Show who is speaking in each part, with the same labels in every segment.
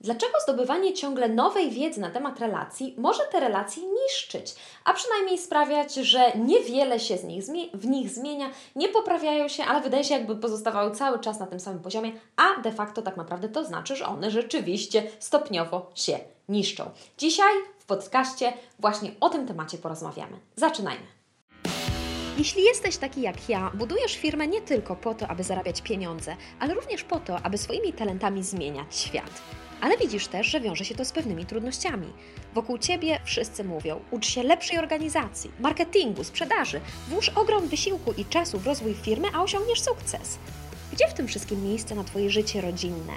Speaker 1: Dlaczego zdobywanie ciągle nowej wiedzy na temat relacji może te relacje niszczyć, a przynajmniej sprawiać, że niewiele się z nich w nich zmienia, nie poprawiają się, ale wydaje się, jakby pozostawały cały czas na tym samym poziomie, a de facto tak naprawdę to znaczy, że one rzeczywiście stopniowo się niszczą. Dzisiaj w podcaście właśnie o tym temacie porozmawiamy. Zaczynajmy. Jeśli jesteś taki jak ja, budujesz firmę nie tylko po to, aby zarabiać pieniądze, ale również po to, aby swoimi talentami zmieniać świat. Ale widzisz też, że wiąże się to z pewnymi trudnościami. Wokół ciebie wszyscy mówią: ucz się lepszej organizacji, marketingu, sprzedaży, włóż ogrom wysiłku i czasu w rozwój firmy, a osiągniesz sukces. Gdzie w tym wszystkim miejsce na Twoje życie rodzinne?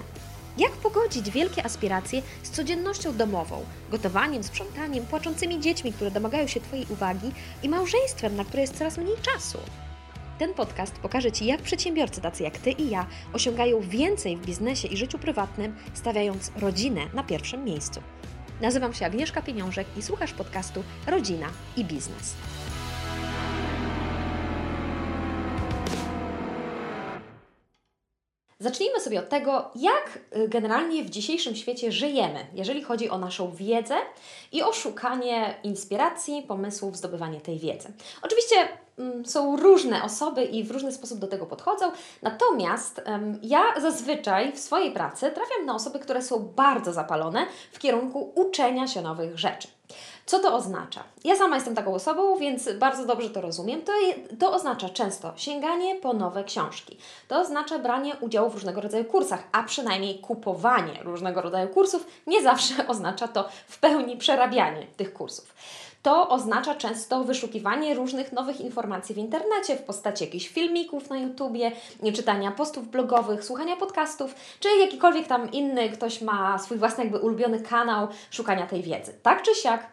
Speaker 1: Jak pogodzić wielkie aspiracje z codziennością domową, gotowaniem, sprzątaniem, płaczącymi dziećmi, które domagają się Twojej uwagi i małżeństwem, na które jest coraz mniej czasu? Ten podcast pokaże Ci, jak przedsiębiorcy tacy jak Ty i ja osiągają więcej w biznesie i życiu prywatnym, stawiając rodzinę na pierwszym miejscu. Nazywam się Agnieszka Pieniążek i słuchasz podcastu Rodzina i Biznes. Zacznijmy sobie od tego, jak y, generalnie w dzisiejszym świecie żyjemy, jeżeli chodzi o naszą wiedzę i o szukanie inspiracji, pomysłów, zdobywanie tej wiedzy. Oczywiście mm, są różne osoby i w różny sposób do tego podchodzą, natomiast ja zazwyczaj w swojej pracy trafiam na osoby, które są bardzo zapalone w kierunku uczenia się nowych rzeczy. Co to oznacza? Ja sama jestem taką osobą, więc bardzo dobrze to rozumiem. To, to oznacza często sięganie po nowe książki. To oznacza branie udziału w różnego rodzaju kursach, a przynajmniej kupowanie różnego rodzaju kursów. Nie zawsze oznacza to w pełni przerabianie tych kursów. To oznacza często wyszukiwanie różnych nowych informacji w internecie w postaci jakichś filmików na YouTubie, czytania postów blogowych, słuchania podcastów, czy jakikolwiek tam inny ktoś ma swój własny jakby ulubiony kanał szukania tej wiedzy. Tak czy siak,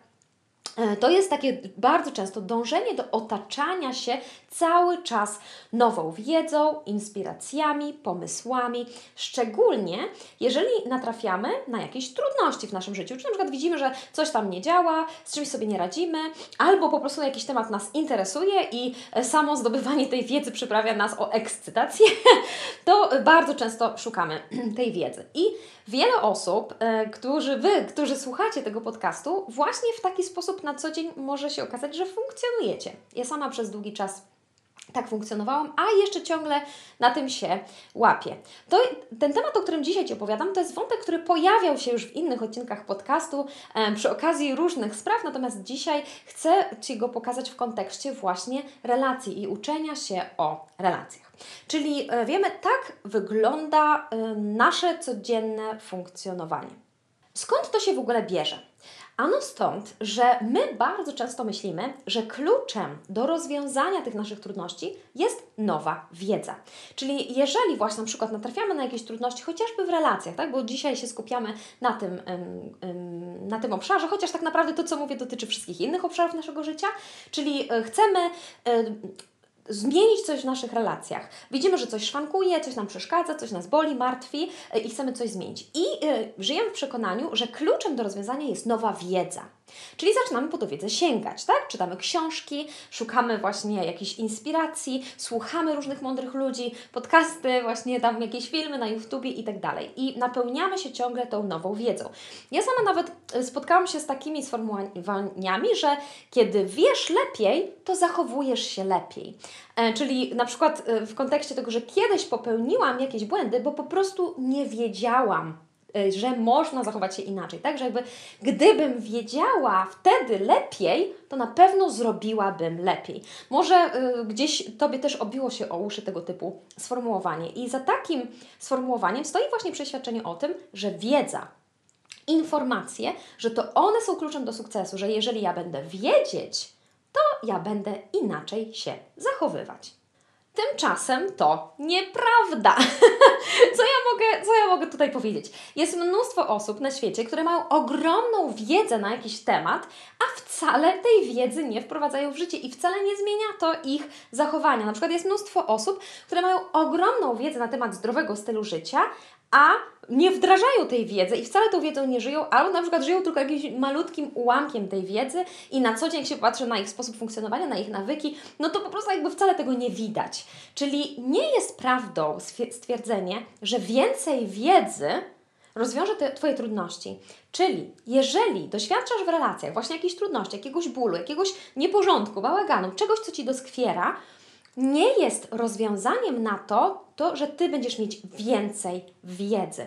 Speaker 1: to jest takie bardzo często dążenie do otaczania się cały czas nową wiedzą, inspiracjami, pomysłami, szczególnie jeżeli natrafiamy na jakieś trudności w naszym życiu, czy na przykład widzimy, że coś tam nie działa, z czymś sobie nie radzimy, albo po prostu jakiś temat nas interesuje i e, samo zdobywanie tej wiedzy przyprawia nas o ekscytację, to bardzo często szukamy tej wiedzy. I wiele osób, e, którzy Wy, którzy słuchacie tego podcastu, właśnie w taki sposób na co dzień może się okazać, że funkcjonujecie. Ja sama przez długi czas tak funkcjonowałam, a jeszcze ciągle na tym się łapię. To, ten temat, o którym dzisiaj Ci opowiadam, to jest wątek, który pojawiał się już w innych odcinkach podcastu e, przy okazji różnych spraw, natomiast dzisiaj chcę Ci go pokazać w kontekście właśnie relacji i uczenia się o relacjach. Czyli e, wiemy, tak wygląda e, nasze codzienne funkcjonowanie. Skąd to się w ogóle bierze? Ano stąd, że my bardzo często myślimy, że kluczem do rozwiązania tych naszych trudności jest nowa wiedza. Czyli jeżeli właśnie na przykład natrafiamy na jakieś trudności, chociażby w relacjach, tak? bo dzisiaj się skupiamy na tym, na tym obszarze, chociaż tak naprawdę to, co mówię, dotyczy wszystkich innych obszarów naszego życia, czyli e, chcemy zmienić coś w naszych relacjach. Widzimy, że coś szwankuje, coś nam przeszkadza, coś nas boli, martwi e, i chcemy coś zmienić. I y, żyjemy w przekonaniu, że kluczem do rozwiązania jest nowa wiedza. Czyli zaczynamy po tą wiedzę sięgać, tak? Czytamy książki, szukamy właśnie jakiejś inspiracji, słuchamy różnych mądrych ludzi, podcasty, właśnie tam jakieś filmy na YouTubie i tak dalej. I napełniamy się ciągle tą nową wiedzą. Ja sama nawet e, spotkałam się z takimi sformułowaniami, że kiedy wiesz lepiej, to zachowujesz się lepiej. E, czyli na przykład e, w kontekście tego, że kiedyś popełniłam jakieś błędy, bo po prostu nie wiedziałam, że można zachować się inaczej. Tak, że jakby gdybym wiedziała wtedy lepiej, to na pewno zrobiłabym lepiej. Może y, gdzieś Tobie też obiło się o uszy tego typu sformułowanie. I za takim sformułowaniem stoi właśnie przeświadczenie o tym, że wiedza, informacje, że to one są kluczem do sukcesu, że jeżeli ja będę wiedzieć, to ja będę inaczej się zachowywać. Tymczasem to nieprawda. co, ja mogę, co ja mogę tutaj powiedzieć? Jest mnóstwo osób na świecie, które mają ogromną wiedzę na jakiś temat, a wcale tej wiedzy nie wprowadzają w życie i wcale nie zmienia to ich zachowania. Na przykład jest mnóstwo osób, które mają ogromną wiedzę na temat zdrowego stylu życia, a nie wdrażają tej wiedzy i wcale tą wiedzą nie żyją, albo na przykład żyją tylko jakimś malutkim ułamkiem tej wiedzy i na co dzień jak się patrzy na ich sposób funkcjonowania, na ich nawyki, no to po prostu jakby wcale tego nie widać. Czyli nie jest prawdą stwierdzenie, że więcej wiedzy rozwiąże te Twoje trudności. Czyli jeżeli doświadczasz w relacjach właśnie jakiejś trudności, jakiegoś bólu, jakiegoś nieporządku, bałaganu, czegoś, co Ci doskwiera, nie jest rozwiązaniem na to, to, że Ty będziesz mieć więcej wiedzy.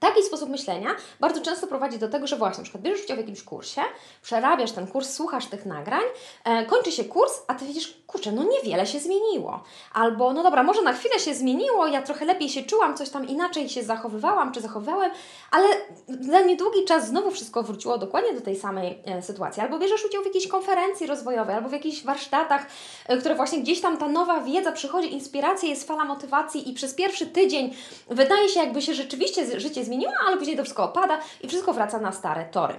Speaker 1: Taki sposób myślenia bardzo często prowadzi do tego, że właśnie na przykład bierzesz udział w jakimś kursie, przerabiasz ten kurs, słuchasz tych nagrań, e, kończy się kurs, a ty widzisz, kurczę, no niewiele się zmieniło. Albo, no dobra, może na chwilę się zmieniło, ja trochę lepiej się czułam, coś tam inaczej się zachowywałam czy zachowywałem, ale za niedługi czas znowu wszystko wróciło dokładnie do tej samej e, sytuacji. Albo bierzesz udział w jakiejś konferencji rozwojowej, albo w jakichś warsztatach, e, które właśnie gdzieś tam ta nowa wiedza przychodzi, inspiracja, jest fala motywacji i przez pierwszy tydzień wydaje się, jakby się rzeczywiście życie zmieniło, ale później to wszystko opada i wszystko wraca na stare tory.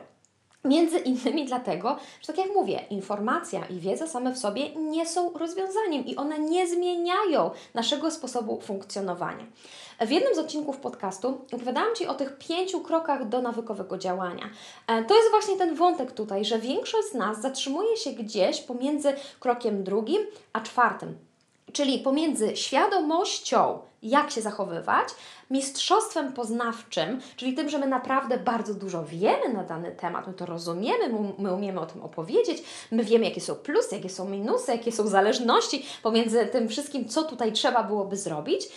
Speaker 1: Między innymi dlatego, że tak jak mówię, informacja i wiedza same w sobie nie są rozwiązaniem i one nie zmieniają naszego sposobu funkcjonowania. W jednym z odcinków podcastu opowiadałam Ci o tych pięciu krokach do nawykowego działania. E, to jest właśnie ten wątek tutaj, że większość z nas zatrzymuje się gdzieś pomiędzy krokiem drugim a czwartym. Czyli pomiędzy świadomością, jak się zachowywać, mistrzostwem poznawczym, czyli tym, że my naprawdę bardzo dużo wiemy na dany temat, my to rozumiemy, my umiemy o tym opowiedzieć, my wiemy, jakie są plusy, jakie są minusy, jakie są zależności pomiędzy tym wszystkim, co tutaj trzeba byłoby zrobić.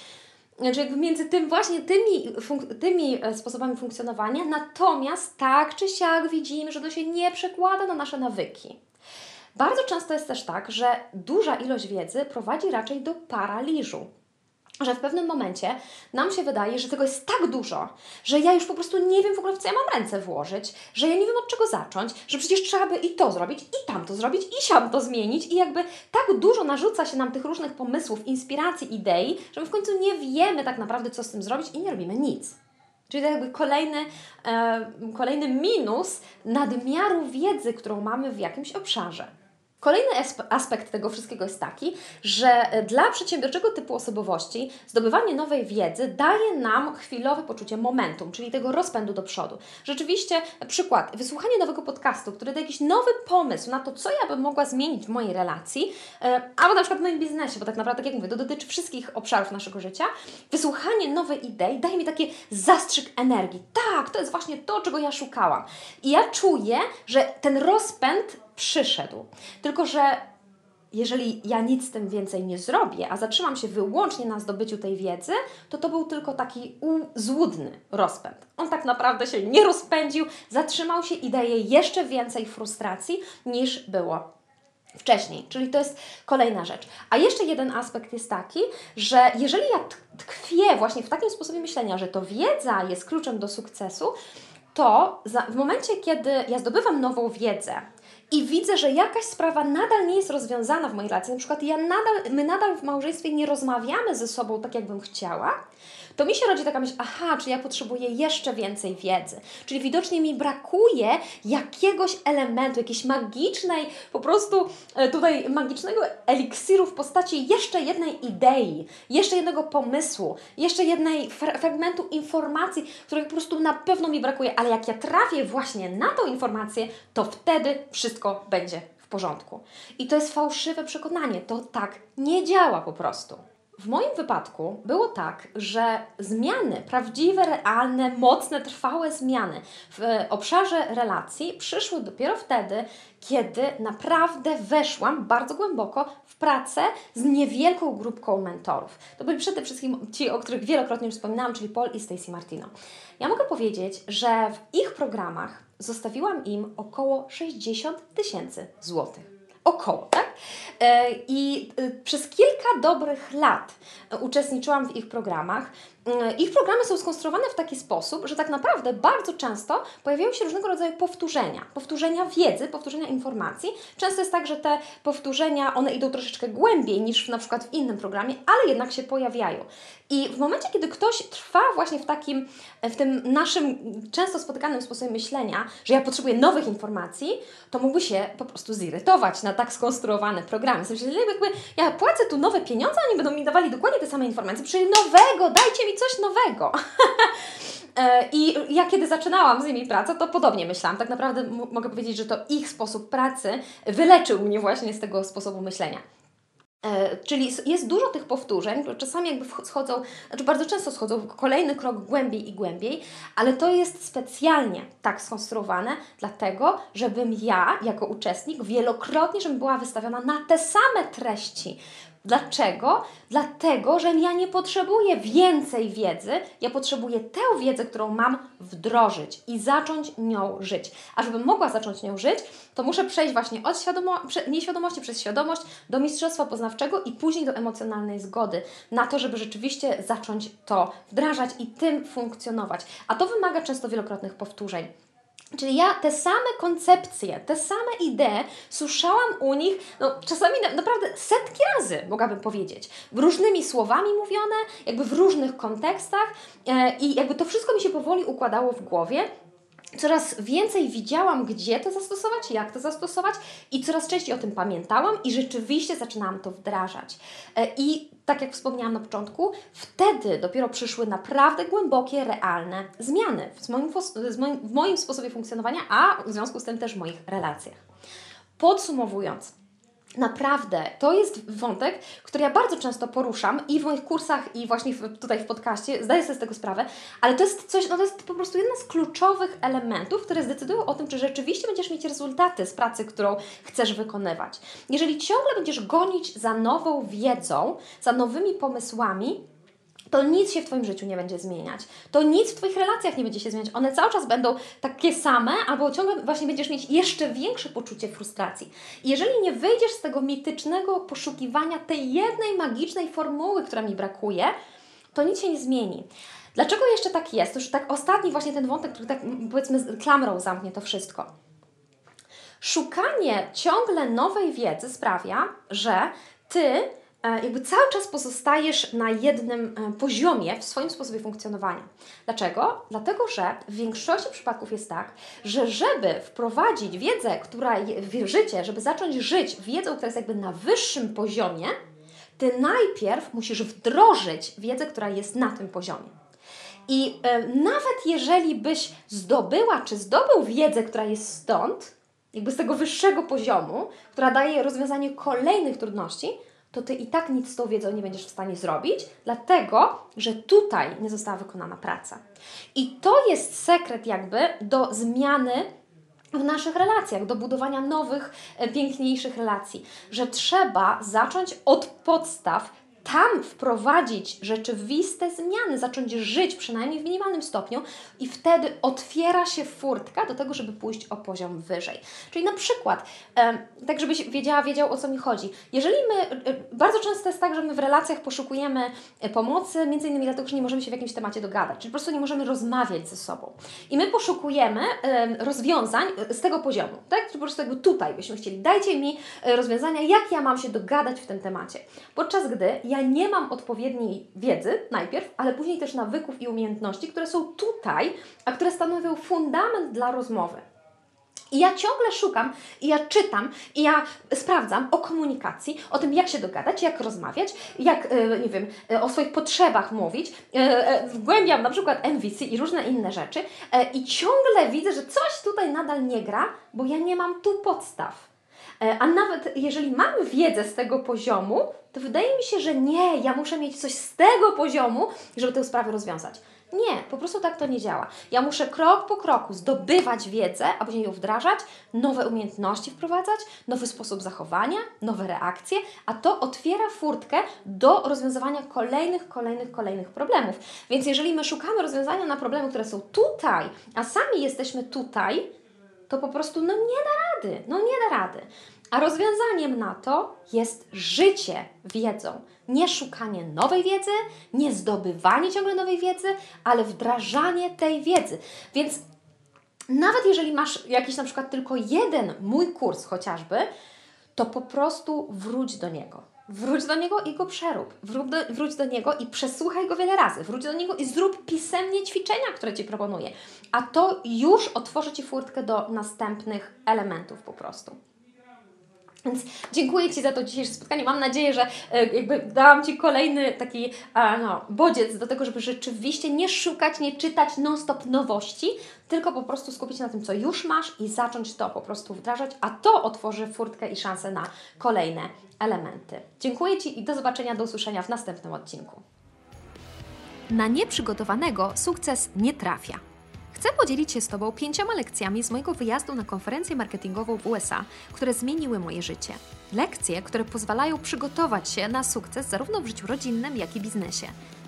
Speaker 1: Znaczy jakby między tym właśnie tymi, tymi e, sposobami funkcjonowania, natomiast tak czy siak widzimy, że to się nie przekłada na nasze nawyki. Bardzo często jest też tak, że duża ilość wiedzy prowadzi raczej do paraliżu że w pewnym momencie nam się wydaje, że tego jest tak dużo, że ja już po prostu nie wiem w ogóle w co ja mam ręce włożyć, że ja nie wiem od czego zacząć, że przecież trzeba by i to zrobić, i tam to zrobić, i siam to zmienić i jakby tak dużo narzuca się nam tych różnych pomysłów, inspiracji, idei, że my w końcu nie wiemy tak naprawdę co z tym zrobić i nie robimy nic. Czyli to jakby kolejny, e, kolejny minus nadmiaru wiedzy, którą mamy w jakimś obszarze. Kolejny aspekt tego wszystkiego jest taki, że dla przedsiębiorczego typu osobowości zdobywanie nowej wiedzy daje nam chwilowe poczucie momentum, czyli tego rozpędu do przodu. Rzeczywiście, przykład, wysłuchanie nowego podcastu, który da jakiś nowy pomysł na to, co ja bym mogła zmienić w mojej relacji, e, albo na przykład w moim biznesie, bo tak naprawdę, tak jak mówię, to dotyczy wszystkich obszarów naszego życia. Wysłuchanie nowej idei daje mi taki zastrzyk energii. Tak, to jest właśnie to, czego ja szukałam. I ja czuję, że ten rozpęd przyszedł. Tylko, że jeżeli ja nic z tym więcej nie zrobię, a zatrzymam się wyłącznie na zdobyciu tej wiedzy, to to był tylko taki złudny rozpęd. On tak naprawdę się nie rozpędził, zatrzymał się i daje jeszcze więcej frustracji niż było wcześniej. Czyli to jest kolejna rzecz. A jeszcze jeden aspekt jest taki, że jeżeli ja tkwię właśnie w takim sposobie myślenia, że to wiedza jest kluczem do sukcesu, to w momencie, kiedy ja zdobywam nową wiedzę, i widzę, że jakaś sprawa nadal nie jest rozwiązana w mojej relacji, na przykład ja nadal, my nadal w małżeństwie nie rozmawiamy ze sobą tak, jakbym chciała, to mi się rodzi taka myśl, aha, czy ja potrzebuję jeszcze więcej wiedzy. Czyli widocznie mi brakuje jakiegoś elementu, jakiejś magicznej, po prostu e, tutaj magicznego eliksiru w postaci jeszcze jednej idei, jeszcze jednego pomysłu, jeszcze jednej fragmentu informacji, której po prostu na pewno mi brakuje, ale jak ja trafię właśnie na tą informację, to wtedy wszystko będzie w porządku. I to jest fałszywe przekonanie, to tak nie działa po prostu. W moim wypadku było tak, że zmiany, prawdziwe, realne, mocne, trwałe zmiany w obszarze relacji przyszły dopiero wtedy, kiedy naprawdę weszłam bardzo głęboko w pracę z niewielką grupką mentorów. To byli przede wszystkim ci, o których wielokrotnie już wspominałam, czyli Paul i Stacy Martino. Ja mogę powiedzieć, że w ich programach zostawiłam im około 60 tysięcy złotych około, tak? E, I e, przez kilka dobrych lat uczestniczyłam w ich programach. E, ich programy są skonstruowane w taki sposób, że tak naprawdę bardzo często pojawiają się różnego rodzaju powtórzenia. Powtórzenia wiedzy, powtórzenia informacji. Często jest tak, że te powtórzenia, one idą troszeczkę głębiej niż na przykład w innym programie, ale jednak się pojawiają. I w momencie, kiedy ktoś trwa właśnie w takim, w tym naszym często spotykanym sposobie myślenia, że ja potrzebuję nowych informacji, to mógłby się po prostu zirytować na tak skonstruowane programy. W sensie, jakby ja płacę tu nowe pieniądze, oni będą mi dawali dokładnie te same informacje, czyli nowego, dajcie mi coś nowego. E, I ja kiedy zaczynałam z nimi pracę, to podobnie myślałam. Tak naprawdę mogę powiedzieć, że to ich sposób pracy wyleczył mnie właśnie z tego sposobu myślenia. E, czyli jest dużo tych powtórzeń, które czasami jakby schodzą, znaczy bardzo często schodzą kolejny krok głębiej i głębiej, ale to jest specjalnie tak skonstruowane, dlatego, żebym ja, jako uczestnik, wielokrotnie, żebym była wystawiona na te same treści, Dlaczego? Dlatego, że ja nie potrzebuję więcej wiedzy, ja potrzebuję tę wiedzę, którą mam, wdrożyć i zacząć nią żyć. A żebym mogła zacząć nią żyć, to muszę przejść właśnie od świadomo nieświadomości przez świadomość do mistrzostwa poznawczego i później do emocjonalnej zgody na to, żeby rzeczywiście zacząć to wdrażać i tym funkcjonować. A to wymaga często wielokrotnych powtórzeń. Czyli ja te same koncepcje, te same idee słyszałam u nich, no czasami na, naprawdę setki razy, mogłabym powiedzieć. Różnymi słowami mówione, jakby w różnych kontekstach e, i jakby to wszystko mi się powoli układało w głowie coraz więcej widziałam, gdzie to zastosować, jak to zastosować i coraz częściej o tym pamiętałam i rzeczywiście zaczynałam to wdrażać. E, I tak jak wspomniałam na początku, wtedy dopiero przyszły naprawdę głębokie, realne zmiany w moim, w moim, w moim sposobie funkcjonowania, a w związku z tym też w moich relacjach. Podsumowując, Naprawdę, to jest wątek, który ja bardzo często poruszam i w moich kursach, i właśnie w, tutaj w podcaście, zdaję sobie z tego sprawę, ale to jest coś, no to jest po prostu jeden z kluczowych elementów, które zdecydują o tym, czy rzeczywiście będziesz mieć rezultaty z pracy, którą chcesz wykonywać. Jeżeli ciągle będziesz gonić za nową wiedzą, za nowymi pomysłami, to nic się w Twoim życiu nie będzie zmieniać. To nic w Twoich relacjach nie będzie się zmieniać. One cały czas będą takie same, albo ciągle właśnie będziesz mieć jeszcze większe poczucie frustracji. I jeżeli nie wyjdziesz z tego mitycznego poszukiwania tej jednej magicznej formuły, która mi brakuje, to nic się nie zmieni. Dlaczego jeszcze tak jest? To już tak ostatni właśnie ten wątek, który tak powiedzmy klamrą zamknie to wszystko. Szukanie ciągle nowej wiedzy sprawia, że Ty jakby cały czas pozostajesz na jednym e, poziomie w swoim sposobie funkcjonowania. Dlaczego? Dlatego, że w większości przypadków jest tak, że żeby wprowadzić wiedzę, która w życie, żeby zacząć żyć wiedzą, która jest jakby na wyższym poziomie, ty najpierw musisz wdrożyć wiedzę, która jest na tym poziomie. I e, nawet jeżeli byś zdobyła, czy zdobył wiedzę, która jest stąd, jakby z tego wyższego poziomu, która daje rozwiązanie kolejnych trudności, to ty i tak nic z tą wiedzą nie będziesz w stanie zrobić, dlatego, że tutaj nie została wykonana praca. I to jest sekret jakby do zmiany w naszych relacjach, do budowania nowych, e, piękniejszych relacji, że trzeba zacząć od podstaw tam wprowadzić rzeczywiste zmiany, zacząć żyć przynajmniej w minimalnym stopniu i wtedy otwiera się furtka do tego, żeby pójść o poziom wyżej. Czyli na przykład, tak żebyś wiedziała, wiedział o co mi chodzi. Jeżeli my, e, bardzo często jest tak, że my w relacjach poszukujemy e, pomocy, między innymi dlatego, że nie możemy się w jakimś temacie dogadać, czyli po prostu nie możemy rozmawiać ze sobą. I my poszukujemy rozwiązań e, z tego poziomu, tak? Czyli po prostu jakby tutaj byśmy chcieli, dajcie mi rozwiązania, jak ja mam się dogadać w tym temacie. Podczas gdy ja nie mam odpowiedniej wiedzy najpierw, ale później też nawyków i umiejętności, które są tutaj, a które stanowią fundament dla rozmowy. I ja ciągle szukam, i ja czytam, i ja sprawdzam o komunikacji, o tym, jak się dogadać, jak rozmawiać, jak, e, nie wiem, e, o swoich potrzebach mówić. E, wgłębiam na przykład MVC i różne inne rzeczy, i ciągle widzę, że coś tutaj nadal nie gra, bo ja nie mam tu podstaw. E, a nawet jeżeli mamy wiedzę z tego poziomu, to wydaje mi się, że nie, ja muszę mieć coś z tego poziomu, żeby tę sprawę rozwiązać. Nie, po prostu tak to nie działa. Ja muszę krok po kroku zdobywać wiedzę, a później ją wdrażać, nowe umiejętności wprowadzać, nowy sposób zachowania, nowe reakcje, a to otwiera furtkę do rozwiązywania kolejnych, kolejnych, kolejnych problemów. Więc jeżeli my szukamy rozwiązania na problemy, które są tutaj, a sami jesteśmy tutaj, to po prostu no nie da rady, no nie da rady. A rozwiązaniem na to jest życie wiedzą. Nie szukanie nowej wiedzy, nie zdobywanie ciągle nowej wiedzy, ale wdrażanie tej wiedzy. Więc nawet jeżeli masz jakiś na przykład tylko jeden mój kurs chociażby, to po prostu wróć do niego Wróć do niego i go przerób. Wróć do, wróć do niego i przesłuchaj go wiele razy. Wróć do niego i zrób pisemnie ćwiczenia, które Ci proponuję. A to już otworzy Ci furtkę do następnych elementów po prostu. Więc dziękuję Ci za to dzisiejsze spotkanie. Mam nadzieję, że e, jakby dałam Ci kolejny taki no, bodziec do tego, żeby rzeczywiście nie szukać, nie czytać non-stop nowości, tylko po prostu skupić się na tym, co już masz i zacząć to po prostu wdrażać, a to otworzy furtkę i szansę na kolejne elementy. Dziękuję Ci i do zobaczenia, do usłyszenia w następnym odcinku. Na nieprzygotowanego sukces nie trafia. Chcę podzielić się z Tobą pięcioma lekcjami z mojego wyjazdu na konferencję marketingową w USA, które zmieniły moje życie. Lekcje, które pozwalają przygotować się na sukces zarówno w życiu rodzinnym, jak i biznesie.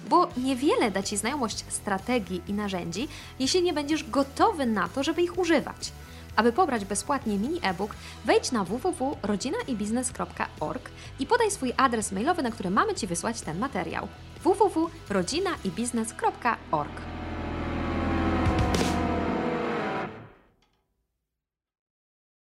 Speaker 1: Bo niewiele da Ci znajomość strategii i narzędzi, jeśli nie będziesz gotowy na to, żeby ich używać. Aby pobrać bezpłatnie mini e-book, wejdź na www.rodzinaibiznes.org i podaj swój adres mailowy, na który mamy Ci wysłać ten materiał. www.rodzinaibiznes.org